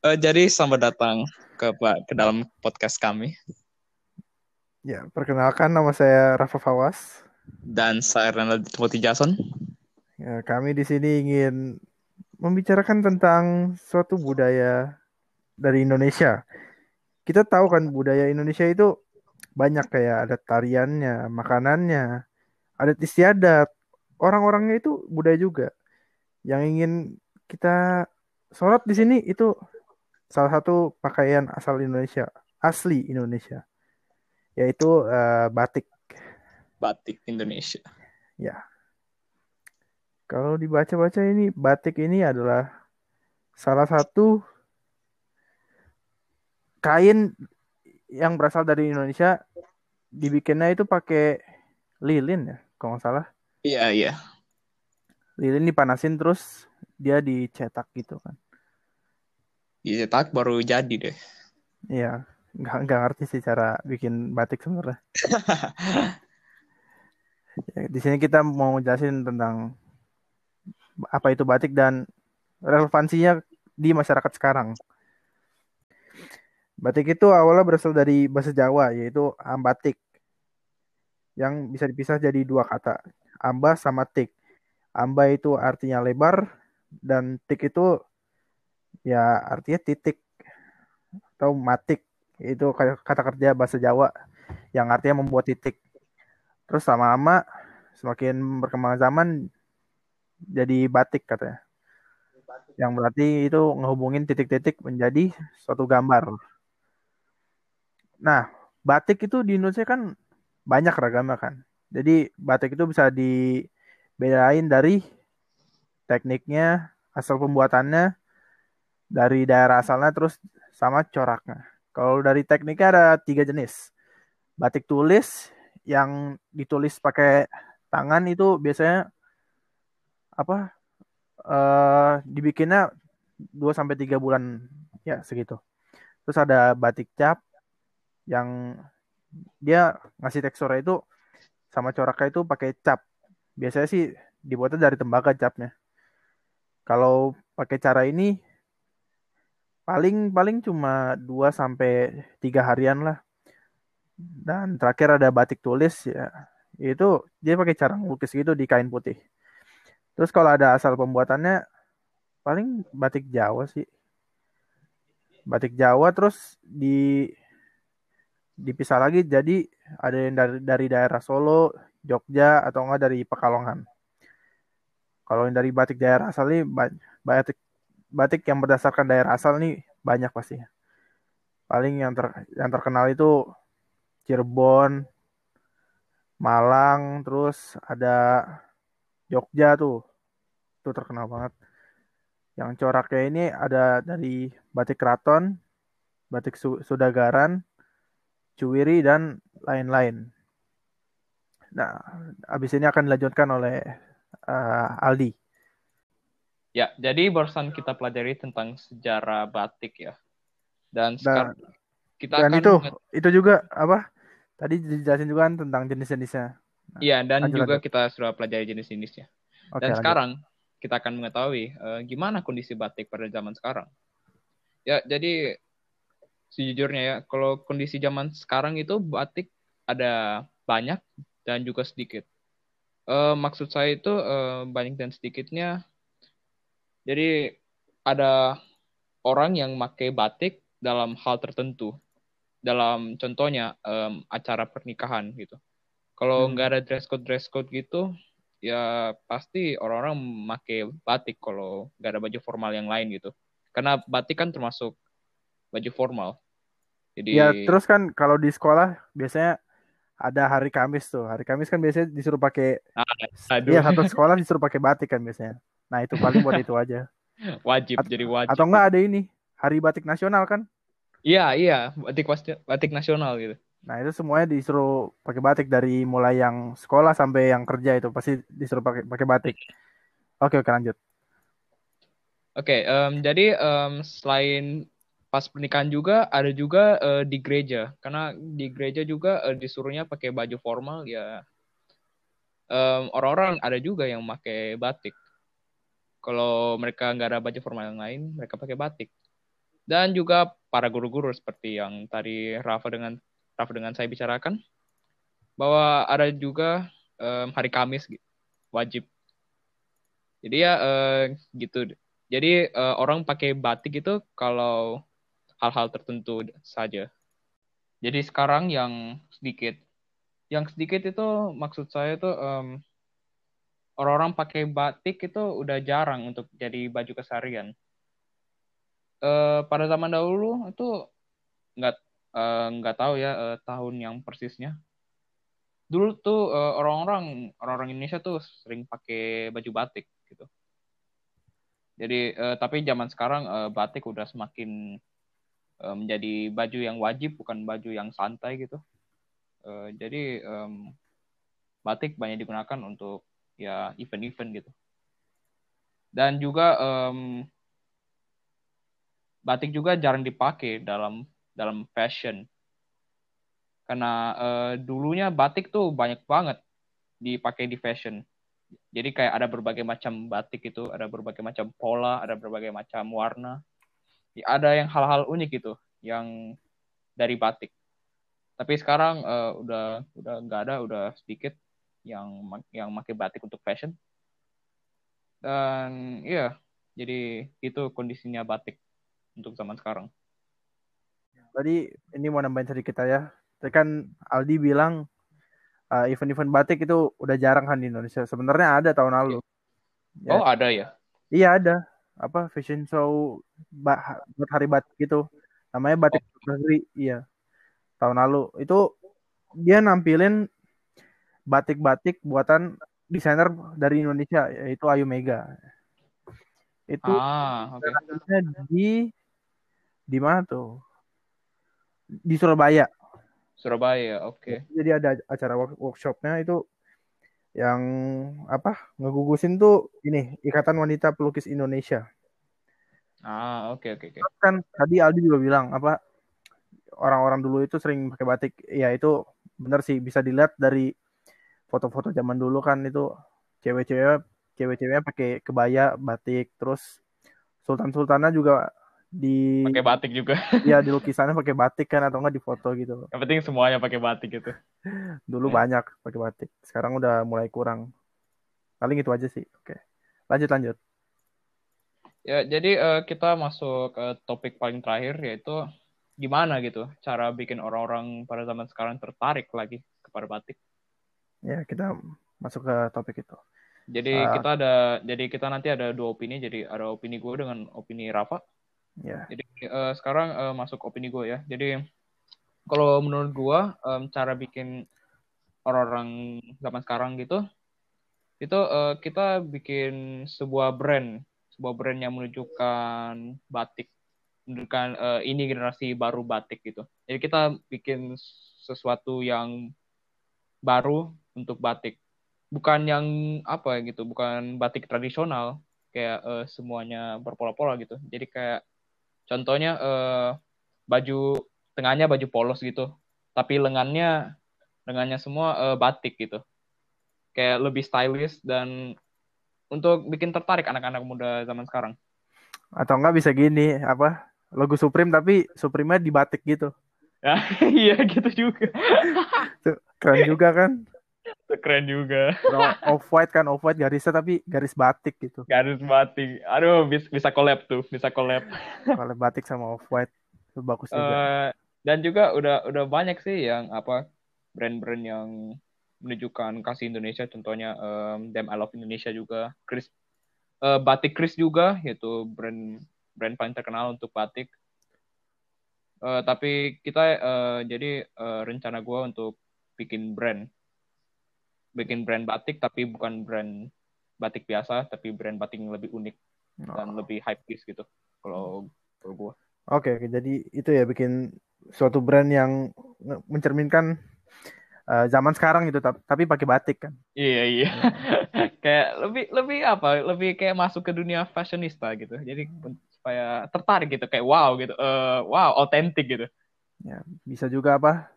Uh, jadi selamat datang ke ke dalam podcast kami. Ya, perkenalkan nama saya Rafa Fawas dan saya Ronald Timothy Jason. Ya, kami di sini ingin membicarakan tentang suatu budaya dari Indonesia. Kita tahu kan budaya Indonesia itu banyak kayak ada tariannya, makanannya, adat istiadat, orang-orangnya itu budaya juga. Yang ingin kita sorot di sini itu salah satu pakaian asal Indonesia, asli Indonesia, yaitu uh, batik. Batik Indonesia. Ya. Kalau dibaca-baca ini batik ini adalah salah satu kain yang berasal dari Indonesia dibikinnya itu pakai lilin ya, kalau nggak salah. Iya, iya. Lilin dipanasin terus dia dicetak gitu kan dicetak baru jadi deh. Iya, nggak nggak ngerti sih cara bikin batik sebenarnya. ya, di sini kita mau jelasin tentang apa itu batik dan relevansinya di masyarakat sekarang. Batik itu awalnya berasal dari bahasa Jawa yaitu ambatik yang bisa dipisah jadi dua kata, amba sama tik. Amba itu artinya lebar dan tik itu ya artinya titik atau matik itu kata kerja bahasa Jawa yang artinya membuat titik. Terus lama-lama semakin berkembang zaman jadi batik katanya. Yang berarti itu ngehubungin titik-titik menjadi suatu gambar. Nah, batik itu di Indonesia kan banyak ragamnya kan. Jadi batik itu bisa dibedain dari tekniknya, asal pembuatannya, dari daerah asalnya terus sama coraknya. Kalau dari tekniknya ada tiga jenis. Batik tulis yang ditulis pakai tangan itu biasanya apa? Uh, dibikinnya 2 sampai tiga bulan ya segitu. Terus ada batik cap yang dia ngasih teksturnya itu sama coraknya itu pakai cap. Biasanya sih dibuatnya dari tembaga capnya. Kalau pakai cara ini paling paling cuma 2 sampai tiga harian lah. Dan terakhir ada batik tulis ya. Itu dia pakai cara ngelukis gitu di kain putih. Terus kalau ada asal pembuatannya paling batik Jawa sih. Batik Jawa terus di dipisah lagi jadi ada yang dari, dari daerah Solo, Jogja atau enggak dari Pekalongan. Kalau yang dari batik daerah asal ini batik batik yang berdasarkan daerah asal nih banyak pasti. Paling yang ter, yang terkenal itu Cirebon, Malang, terus ada Jogja tuh. Itu terkenal banget. Yang coraknya ini ada dari batik keraton, batik Sudagaran, Cuwiri dan lain-lain. Nah, habis ini akan dilanjutkan oleh uh, Aldi. Ya, jadi barusan kita pelajari tentang sejarah batik ya. Dan sekarang kita dan akan itu itu juga apa? Tadi dijelasin juga kan tentang jenis-jenisnya. Nah, iya, dan lanjut, juga lanjut. kita sudah pelajari jenis-jenisnya. Oke, dan lanjut. sekarang kita akan mengetahui uh, gimana kondisi batik pada zaman sekarang. Ya, jadi sejujurnya ya, kalau kondisi zaman sekarang itu batik ada banyak dan juga sedikit. Uh, maksud saya itu uh, banyak dan sedikitnya jadi ada orang yang pakai batik dalam hal tertentu. Dalam contohnya um, acara pernikahan gitu. Kalau hmm. nggak ada dress code dress code gitu, ya pasti orang-orang pakai batik kalau nggak ada baju formal yang lain gitu. Karena batik kan termasuk baju formal. Jadi Ya, terus kan kalau di sekolah biasanya ada hari Kamis tuh. Hari Kamis kan biasanya disuruh pakai ah, Iya, satu sekolah disuruh pakai batik kan biasanya. Nah itu paling buat itu aja. Wajib A jadi wajib. Atau enggak ada ini Hari Batik Nasional kan? Iya iya batik batik nasional gitu. Nah itu semuanya disuruh pakai batik dari mulai yang sekolah sampai yang kerja itu pasti disuruh pakai pakai batik. Oke oke lanjut. Oke um, jadi um, selain pas pernikahan juga ada juga uh, di gereja karena di gereja juga uh, disuruhnya pakai baju formal ya um, orang-orang ada juga yang pakai batik kalau mereka nggak ada baju formal yang lain, mereka pakai batik. Dan juga para guru-guru seperti yang tadi Rafa dengan Rafa dengan saya bicarakan bahwa ada juga um, hari Kamis wajib. Jadi ya uh, gitu. Jadi uh, orang pakai batik itu kalau hal-hal tertentu saja. Jadi sekarang yang sedikit, yang sedikit itu maksud saya itu um, orang-orang pakai batik itu udah jarang untuk jadi baju keseharian uh, pada zaman dahulu itu nggak uh, nggak tahu ya uh, tahun yang persisnya. Dulu tuh uh, orang-orang orang-orang Indonesia tuh sering pakai baju batik gitu. Jadi uh, tapi zaman sekarang uh, batik udah semakin uh, menjadi baju yang wajib bukan baju yang santai gitu. Uh, jadi um, batik banyak digunakan untuk ya event-event gitu. Dan juga um, batik juga jarang dipakai dalam dalam fashion. Karena uh, dulunya batik tuh banyak banget dipakai di fashion. Jadi kayak ada berbagai macam batik itu ada berbagai macam pola ada berbagai macam warna. Ada yang hal-hal unik itu yang dari batik. Tapi sekarang uh, udah udah nggak ada udah sedikit yang yang pakai batik untuk fashion dan iya jadi itu kondisinya batik untuk zaman sekarang. Tadi ini mau nambahin sedikit ya. Tadi kan Aldi bilang uh, event-event batik itu udah jarang kan di Indonesia. Sebenarnya ada tahun lalu. Ya. Oh ada ya? Iya ada. Apa fashion show buat hari batik gitu. Namanya batik oh. negeri. Iya. Tahun lalu itu dia nampilin batik-batik buatan desainer dari Indonesia yaitu Ayu Mega. Itu ah, okay. di di mana tuh? Di Surabaya. Surabaya, oke. Okay. Jadi ada acara workshopnya itu yang apa ngegugusin tuh ini Ikatan Wanita Pelukis Indonesia. Ah, oke okay, oke okay, oke. Okay. Kan tadi Aldi juga bilang apa orang-orang dulu itu sering pakai batik. Ya itu benar sih bisa dilihat dari foto-foto zaman dulu kan itu cewek-cewek cewek-ceweknya pakai kebaya batik terus sultan sultannya juga di pakai batik juga. Iya di lukisannya pakai batik kan atau enggak di foto gitu. Yang penting semuanya pakai batik gitu. Dulu ya. banyak pakai batik. Sekarang udah mulai kurang. Paling itu aja sih. Oke. Lanjut lanjut. Ya, jadi uh, kita masuk ke topik paling terakhir yaitu gimana gitu cara bikin orang-orang pada zaman sekarang tertarik lagi kepada batik. Ya, kita masuk ke topik itu. Jadi uh, kita ada jadi kita nanti ada dua opini jadi ada opini gue dengan opini Rafa. Ya. Jadi uh, sekarang uh, masuk opini gue ya. Jadi kalau menurut gue um, cara bikin orang-orang zaman sekarang gitu, itu uh, kita bikin sebuah brand, sebuah brand yang menunjukkan batik, menunjukkan uh, ini generasi baru batik gitu. Jadi kita bikin sesuatu yang baru untuk batik, bukan yang apa gitu, bukan batik tradisional kayak uh, semuanya berpola-pola gitu. Jadi kayak Contohnya uh, baju tengahnya baju polos gitu, tapi lengannya lengannya semua uh, batik gitu. Kayak lebih stylish dan untuk bikin tertarik anak-anak muda zaman sekarang. Atau enggak bisa gini, apa? Logo Supreme tapi Supreme-nya di batik gitu. Ya, iya gitu juga. Tuh, keren juga kan? Keren juga. off white kan off white garisnya tapi garis batik gitu. Garis batik. Aduh bisa bisa collab tuh, bisa collab. collab batik sama off white itu bagus juga. Uh, dan juga udah udah banyak sih yang apa brand-brand yang menunjukkan kasih Indonesia contohnya um, Dem I Love Indonesia juga Chris uh, batik Chris juga yaitu brand brand paling terkenal untuk batik uh, tapi kita uh, jadi uh, rencana gue untuk bikin brand bikin brand batik tapi bukan brand batik biasa tapi brand batik yang lebih unik oh. dan lebih hype piece gitu kalau kalau gue. Oke, okay, jadi itu ya bikin suatu brand yang mencerminkan uh, zaman sekarang gitu tapi pakai batik kan. Iya iya. kayak lebih lebih apa? Lebih kayak masuk ke dunia fashionista gitu. Jadi supaya tertarik gitu kayak wow gitu. Uh, wow, otentik gitu. Ya, bisa juga apa?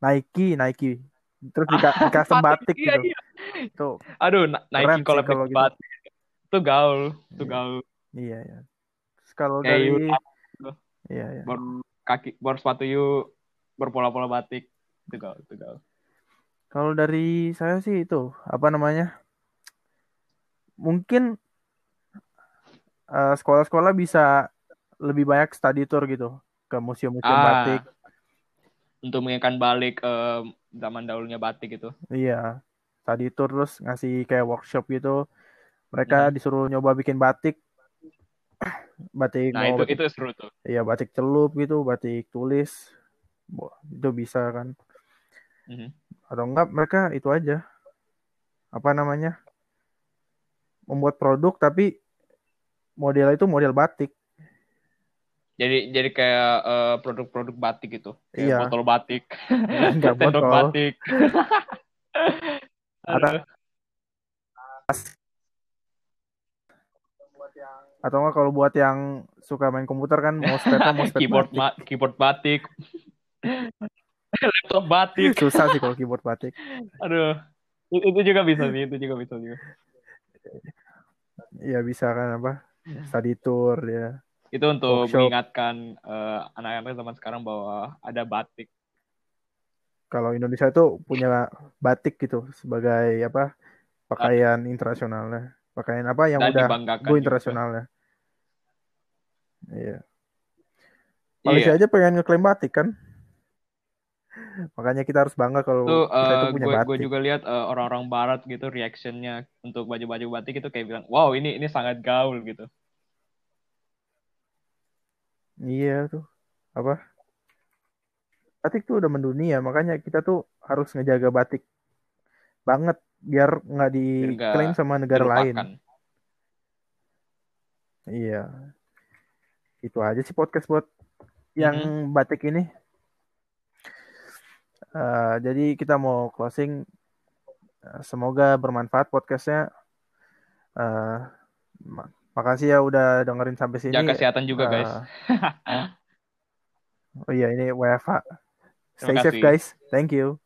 Nike, Nike terus di, di custom batik iya, gitu. Iya. Tuh. Aduh, Nike collab gitu. batik. Itu gaul, itu iya. gaul. Iya, ya. Terus kalau dari Iya, iya. Bor kaki bor sepatu yuk berpola-pola batik itu kau itu kau. Kalau dari saya sih itu apa namanya? Mungkin sekolah sekolah-sekolah bisa lebih banyak study tour gitu ke museum-museum ah, batik untuk mengingatkan balik uh, zaman dahulunya batik itu. Iya. Study tour terus ngasih kayak workshop gitu. Mereka hmm. disuruh nyoba bikin batik. batik Nah, itu batik, itu seru tuh. Iya, batik celup gitu, batik tulis. Itu bisa kan. Hmm. Atau enggak mereka itu aja. Apa namanya? Membuat produk tapi model itu model batik. Jadi jadi kayak uh, produk-produk batik gitu. Kayak iya. botol batik. Enggak botol. batik. Ada atau enggak kalau buat yang suka main komputer kan mau sepeda mau keyboard batik. Ma keyboard batik laptop batik susah sih kalau keyboard batik aduh itu juga bisa sih itu juga bisa juga Iya bisa kan apa study tour ya itu untuk Workshop. mengingatkan uh, anak-anak zaman sekarang bahwa ada batik kalau Indonesia itu punya batik gitu sebagai apa pakaian internasionalnya pakaian apa yang Dan udah go internasionalnya iya Malaysia iya. aja pengen ngeklaim batik kan makanya kita harus bangga kalau kita uh, itu punya gue, batik. Gue juga lihat uh, orang-orang Barat gitu reactionnya untuk baju-baju batik itu kayak bilang, wow ini ini sangat gaul gitu. Iya tuh. Apa? Batik tuh udah mendunia, makanya kita tuh harus ngejaga batik banget biar nggak diklaim sama negara dilupakan. lain. Iya. Itu aja sih podcast buat yang mm-hmm. batik ini. Uh, jadi kita mau closing. Uh, semoga bermanfaat podcastnya. Uh, Makasih ya udah dengerin sampai sini. Jaga kesehatan juga, uh, guys. oh iya, ini WFH. Stay safe, guys. Thank you.